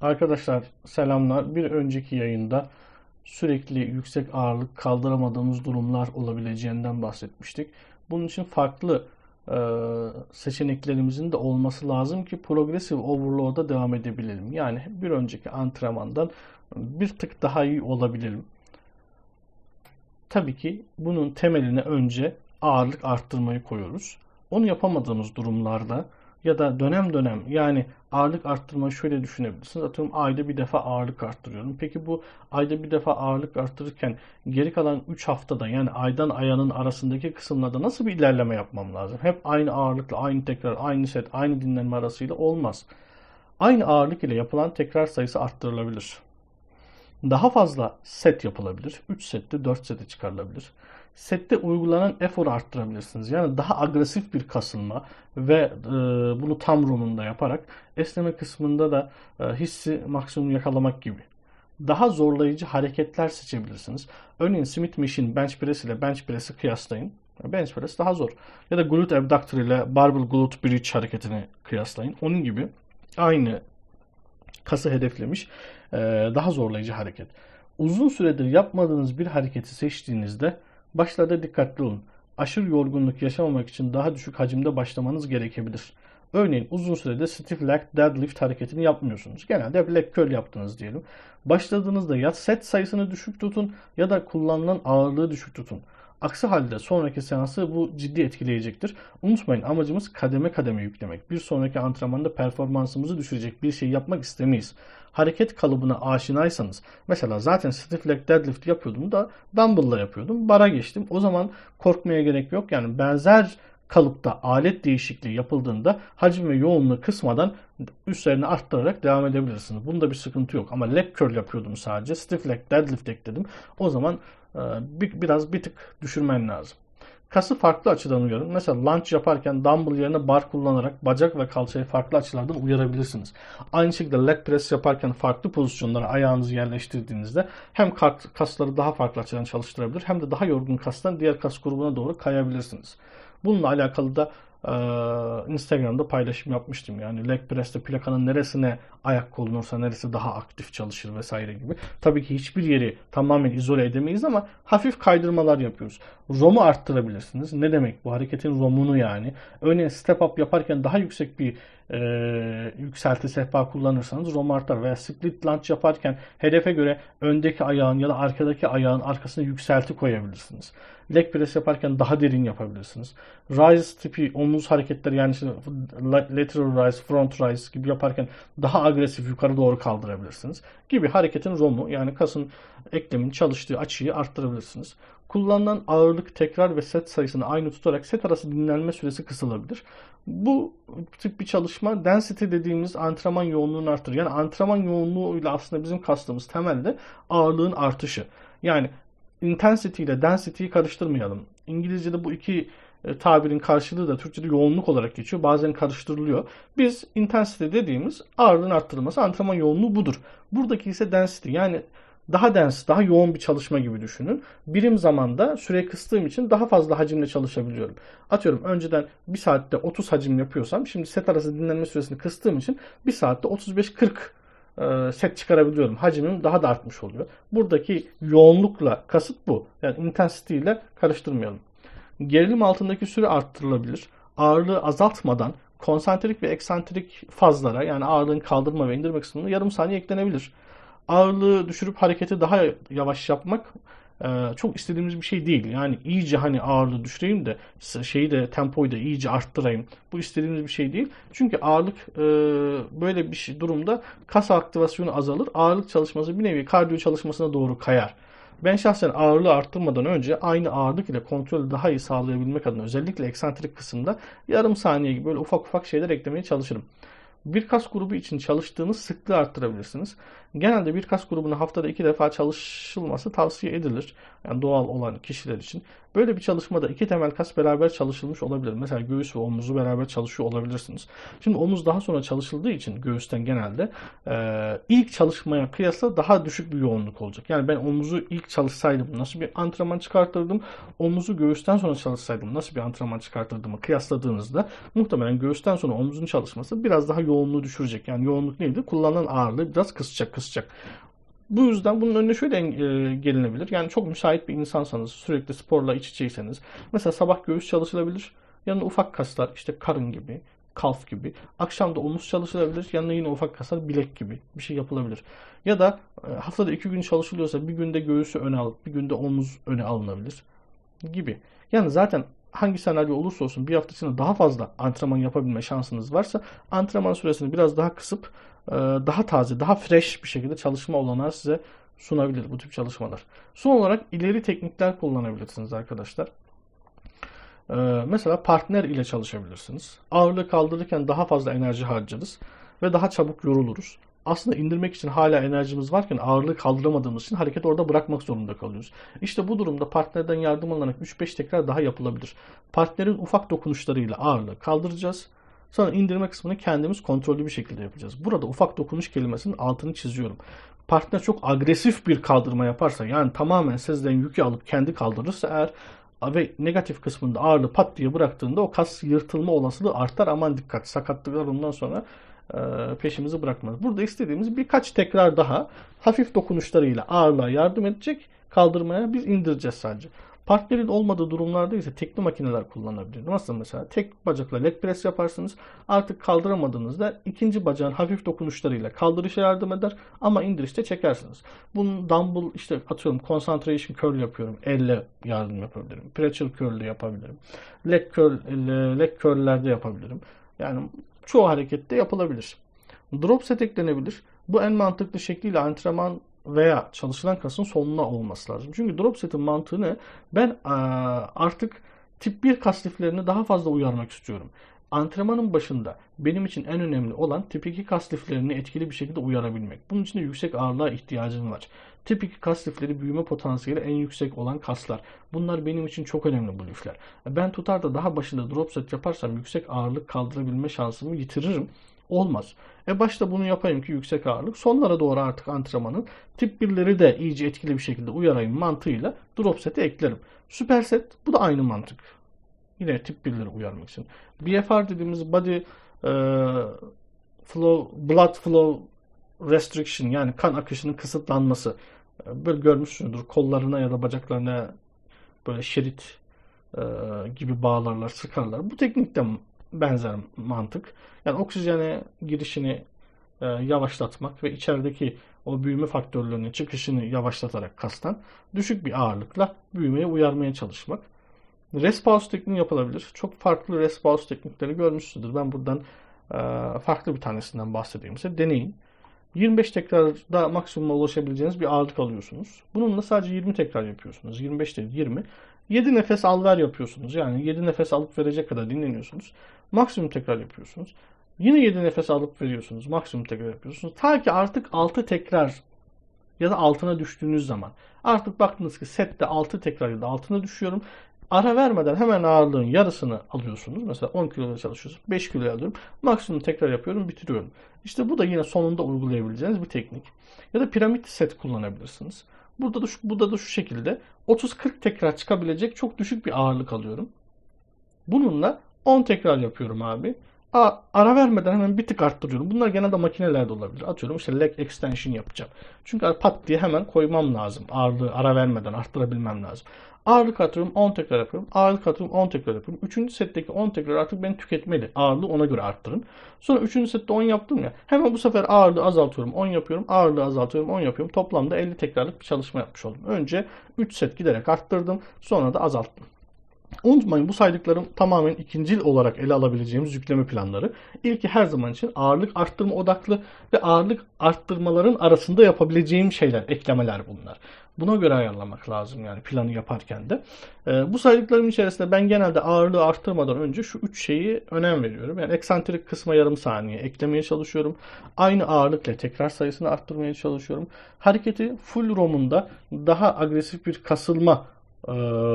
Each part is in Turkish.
Arkadaşlar selamlar. Bir önceki yayında sürekli yüksek ağırlık kaldıramadığımız durumlar olabileceğinden bahsetmiştik. Bunun için farklı e, seçeneklerimizin de olması lazım ki progressive overload'a devam edebilelim. Yani bir önceki antrenmandan bir tık daha iyi olabilelim. Tabii ki bunun temeline önce ağırlık arttırmayı koyuyoruz. Onu yapamadığımız durumlarda ya da dönem dönem yani ağırlık arttırmayı şöyle düşünebilirsiniz. Atıyorum ayda bir defa ağırlık arttırıyorum. Peki bu ayda bir defa ağırlık arttırırken geri kalan 3 haftada yani aydan ayanın arasındaki kısımlarda nasıl bir ilerleme yapmam lazım? Hep aynı ağırlıkla, aynı tekrar, aynı set, aynı dinlenme arasıyla olmaz. Aynı ağırlık ile yapılan tekrar sayısı arttırılabilir. Daha fazla set yapılabilir. 3 sette 4 sete çıkarılabilir. Sette uygulanan eforu arttırabilirsiniz. Yani daha agresif bir kasılma ve e, bunu tam romunda yaparak esneme kısmında da e, hissi maksimum yakalamak gibi. Daha zorlayıcı hareketler seçebilirsiniz. Örneğin Smith Machine bench press ile bench press'i kıyaslayın. Bench press daha zor. Ya da glute abductor ile barbell glute bridge hareketini kıyaslayın. Onun gibi aynı kası hedeflemiş e, daha zorlayıcı hareket. Uzun süredir yapmadığınız bir hareketi seçtiğinizde başlarda dikkatli olun. Aşırı yorgunluk yaşamamak için daha düşük hacimde başlamanız gerekebilir. Örneğin uzun sürede stiff leg deadlift hareketini yapmıyorsunuz. Genelde hep leg curl yaptınız diyelim. Başladığınızda ya set sayısını düşük tutun ya da kullanılan ağırlığı düşük tutun. Aksi halde sonraki seansı bu ciddi etkileyecektir. Unutmayın amacımız kademe kademe yüklemek. Bir sonraki antrenmanda performansımızı düşürecek bir şey yapmak istemeyiz. Hareket kalıbına aşinaysanız mesela zaten stiff leg deadlift yapıyordum da dumbbell'la yapıyordum. Bara geçtim. O zaman korkmaya gerek yok. Yani benzer kalıpta alet değişikliği yapıldığında hacim ve yoğunluğu kısmadan üstlerini arttırarak devam edebilirsiniz. Bunda bir sıkıntı yok. Ama leg curl yapıyordum sadece. Stiff leg deadlift ekledim. O zaman e, bir, biraz bir tık düşürmen lazım. Kası farklı açıdan uyarın. Mesela lunge yaparken dumbbell yerine bar kullanarak bacak ve kalçayı farklı açılardan uyarabilirsiniz. Aynı şekilde leg press yaparken farklı pozisyonlara ayağınızı yerleştirdiğinizde hem kasları daha farklı açıdan çalıştırabilir hem de daha yorgun kastan diğer kas grubuna doğru kayabilirsiniz. Bununla alakalı da Instagram'da paylaşım yapmıştım. Yani leg press'te plakanın neresine ayak konulursa neresi daha aktif çalışır vesaire gibi. Tabii ki hiçbir yeri tamamen izole edemeyiz ama hafif kaydırmalar yapıyoruz. ROM'u arttırabilirsiniz. Ne demek bu? Hareketin ROM'unu yani. Örneğin step up yaparken daha yüksek bir e, yükselti sehpa kullanırsanız ROM artar veya split lunge yaparken hedefe göre öndeki ayağın ya da arkadaki ayağın arkasına yükselti koyabilirsiniz. Leg press yaparken daha derin yapabilirsiniz. Rise tipi omuz hareketleri yani lateral rise, front rise gibi yaparken daha agresif yukarı doğru kaldırabilirsiniz. Gibi hareketin ROM'u yani kasın eklemin çalıştığı açıyı arttırabilirsiniz. Kullanılan ağırlık, tekrar ve set sayısını aynı tutarak set arası dinlenme süresi kısılabilir. Bu tip bir çalışma density dediğimiz antrenman yoğunluğunu artırır. Yani antrenman yoğunluğuyla aslında bizim kastımız temelde ağırlığın artışı. Yani intensity ile density'yi karıştırmayalım. İngilizce'de bu iki e, tabirin karşılığı da Türkçe'de yoğunluk olarak geçiyor. Bazen karıştırılıyor. Biz intensity dediğimiz ağırlığın arttırılması antrenman yoğunluğu budur. Buradaki ise density yani daha dens, daha yoğun bir çalışma gibi düşünün. Birim zamanda süre kıstığım için daha fazla hacimle çalışabiliyorum. Atıyorum önceden bir saatte 30 hacim yapıyorsam şimdi set arası dinlenme süresini kıstığım için bir saatte 35-40 e, set çıkarabiliyorum. Hacimim daha da artmış oluyor. Buradaki yoğunlukla kasıt bu. Yani intensity ile karıştırmayalım. Gerilim altındaki süre arttırılabilir. Ağırlığı azaltmadan konsantrik ve eksantrik fazlara yani ağırlığın kaldırma ve indirme kısmında yarım saniye eklenebilir ağırlığı düşürüp hareketi daha yavaş yapmak e, çok istediğimiz bir şey değil. Yani iyice hani ağırlığı düşüreyim de şeyi de tempoyu da iyice arttırayım. Bu istediğimiz bir şey değil. Çünkü ağırlık e, böyle bir şey, durumda kas aktivasyonu azalır. Ağırlık çalışması bir nevi kardiyo çalışmasına doğru kayar. Ben şahsen ağırlığı arttırmadan önce aynı ağırlık ile kontrolü daha iyi sağlayabilmek adına özellikle eksantrik kısımda yarım saniye gibi böyle ufak ufak şeyler eklemeye çalışırım. Bir kas grubu için çalıştığınız sıklığı arttırabilirsiniz. Genelde bir kas grubuna haftada iki defa çalışılması tavsiye edilir. Yani doğal olan kişiler için. Böyle bir çalışmada iki temel kas beraber çalışılmış olabilir. Mesela göğüs ve omuzu beraber çalışıyor olabilirsiniz. Şimdi omuz daha sonra çalışıldığı için göğüsten genelde e, ilk çalışmaya kıyasla daha düşük bir yoğunluk olacak. Yani ben omuzu ilk çalışsaydım nasıl bir antrenman çıkartırdım? Omuzu göğüsten sonra çalışsaydım nasıl bir antrenman çıkartırdımı kıyasladığınızda muhtemelen göğüsten sonra omuzun çalışması biraz daha yoğunluğu düşürecek. Yani yoğunluk neydi? Kullanılan ağırlığı biraz kısacak kısacak. Bu yüzden bunun önüne şöyle e, gelinebilir. Yani çok müsait bir insansanız, sürekli sporla iç içeyseniz. Mesela sabah göğüs çalışılabilir. Yanına ufak kaslar, işte karın gibi, kalf gibi. Akşam da omuz çalışılabilir. Yanına yine ufak kaslar, bilek gibi bir şey yapılabilir. Ya da e, haftada iki gün çalışılıyorsa bir günde göğüsü öne alıp bir günde omuz öne alınabilir gibi. Yani zaten hangi senaryo olursa olsun bir hafta içinde daha fazla antrenman yapabilme şansınız varsa antrenman süresini biraz daha kısıp daha taze, daha fresh bir şekilde çalışma olanağı size sunabilir bu tip çalışmalar. Son olarak ileri teknikler kullanabilirsiniz arkadaşlar. E, mesela partner ile çalışabilirsiniz. Ağırlığı kaldırırken daha fazla enerji harcarız ve daha çabuk yoruluruz aslında indirmek için hala enerjimiz varken ağırlığı kaldıramadığımız için hareket orada bırakmak zorunda kalıyoruz. İşte bu durumda partnerden yardım alınarak 3-5 tekrar daha yapılabilir. Partnerin ufak dokunuşlarıyla ağırlığı kaldıracağız. Sonra indirme kısmını kendimiz kontrollü bir şekilde yapacağız. Burada ufak dokunuş kelimesinin altını çiziyorum. Partner çok agresif bir kaldırma yaparsa yani tamamen sizden yükü alıp kendi kaldırırsa eğer ve negatif kısmında ağırlığı pat diye bıraktığında o kas yırtılma olasılığı artar. Aman dikkat sakatlıklar ondan sonra e, peşimizi bırakmaz. Burada istediğimiz birkaç tekrar daha hafif dokunuşlarıyla ağırlığa yardım edecek kaldırmaya biz indireceğiz sadece. Partnerin olmadığı durumlarda ise tekli makineler kullanabilir. Nasıl mesela tek bacakla leg press yaparsınız. Artık kaldıramadığınızda ikinci bacağın hafif dokunuşlarıyla kaldırışa yardım eder ama indirişte çekersiniz. Bunun dumbbell işte atıyorum concentration curl yapıyorum. Elle yardım yapabilirim. Pretzel curl de yapabilirim. Leg curl, leg curl'lerde yapabilirim. Yani çoğu harekette yapılabilir. Drop set eklenebilir. Bu en mantıklı şekliyle antrenman veya çalışılan kasın sonuna olması lazım. Çünkü drop setin mantığı ne? Ben artık tip 1 kas liflerini daha fazla uyarmak istiyorum. Antrenmanın başında benim için en önemli olan tip 2 kas liflerini etkili bir şekilde uyarabilmek. Bunun için de yüksek ağırlığa ihtiyacım var. Tip 2 kas lifleri büyüme potansiyeli en yüksek olan kaslar. Bunlar benim için çok önemli bu lifler. Ben tutar da daha başında drop set yaparsam yüksek ağırlık kaldırabilme şansımı yitiririm. Olmaz. E başta bunu yapayım ki yüksek ağırlık. Sonlara doğru artık antrenmanın tip 1'leri de iyice etkili bir şekilde uyarayım mantığıyla drop set'i eklerim. Süper set bu da aynı mantık. Yine tip 1'leri uyarmak için. BFR dediğimiz body e, flow, blood flow restriction yani kan akışının kısıtlanması. E, böyle görmüşsünüzdür kollarına ya da bacaklarına böyle şerit e, gibi bağlarlar, sıkarlar. Bu teknikte benzer mantık. Yani oksijene girişini e, yavaşlatmak ve içerideki o büyüme faktörlerinin çıkışını yavaşlatarak kastan düşük bir ağırlıkla büyümeye uyarmaya çalışmak. Rest pause tekniği yapılabilir. Çok farklı rest pause teknikleri görmüşsünüzdür. Ben buradan e, farklı bir tanesinden bahsedeyim size. Deneyin. 25 tekrarda maksimuma ulaşabileceğiniz bir ağırlık alıyorsunuz. Bununla sadece 20 tekrar yapıyorsunuz. 25 değil 20. 7 nefes al ver yapıyorsunuz. Yani 7 nefes alıp verecek kadar dinleniyorsunuz. Maksimum tekrar yapıyorsunuz. Yine 7 nefes alıp veriyorsunuz. Maksimum tekrar yapıyorsunuz. Ta ki artık 6 tekrar ya da altına düştüğünüz zaman. Artık baktınız ki sette 6 tekrar ya da altına düşüyorum. Ara vermeden hemen ağırlığın yarısını alıyorsunuz. Mesela 10 kiloya çalışıyorsunuz. 5 kiloya alıyorum. Maksimum tekrar yapıyorum, bitiriyorum. İşte bu da yine sonunda uygulayabileceğiniz bir teknik. Ya da piramit set kullanabilirsiniz. Burada da şu, burada da şu şekilde 30-40 tekrar çıkabilecek çok düşük bir ağırlık alıyorum. Bununla 10 tekrar yapıyorum abi. Ara vermeden hemen bir tık arttırıyorum. Bunlar genelde makinelerde olabilir. Atıyorum işte leg extension yapacağım. Çünkü pat diye hemen koymam lazım. Ağırlığı ara vermeden arttırabilmem lazım. Ağırlık atıyorum 10 tekrar yapıyorum. Ağırlık atıyorum 10 tekrar yapıyorum. Üçüncü setteki 10 tekrar artık beni tüketmeli. Ağırlığı ona göre arttırın. Sonra üçüncü sette 10 yaptım ya. Hemen bu sefer ağırlığı azaltıyorum. 10 yapıyorum. Ağırlığı azaltıyorum. 10 yapıyorum. Toplamda 50 tekrarlık bir çalışma yapmış oldum. Önce 3 set giderek arttırdım. Sonra da azalttım. Unutmayın bu saydıklarım tamamen ikincil olarak ele alabileceğimiz yükleme planları. İlki her zaman için ağırlık arttırma odaklı ve ağırlık arttırmaların arasında yapabileceğim şeyler, eklemeler bunlar. Buna göre ayarlamak lazım yani planı yaparken de. Ee, bu saydıklarım içerisinde ben genelde ağırlığı arttırmadan önce şu üç şeyi önem veriyorum. Yani eksantrik kısma yarım saniye eklemeye çalışıyorum. Aynı ağırlıkla tekrar sayısını arttırmaya çalışıyorum. Hareketi full romunda daha agresif bir kasılma e,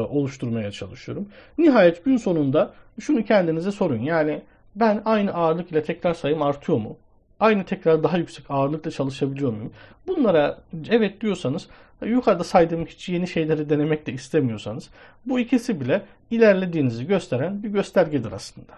oluşturmaya çalışıyorum. Nihayet gün sonunda şunu kendinize sorun. Yani ben aynı ağırlık ile tekrar sayım artıyor mu? Aynı tekrar daha yüksek ağırlıkla çalışabiliyor muyum? Bunlara evet diyorsanız yukarıda saydığım hiç yeni şeyleri denemek de istemiyorsanız bu ikisi bile ilerlediğinizi gösteren bir göstergedir aslında.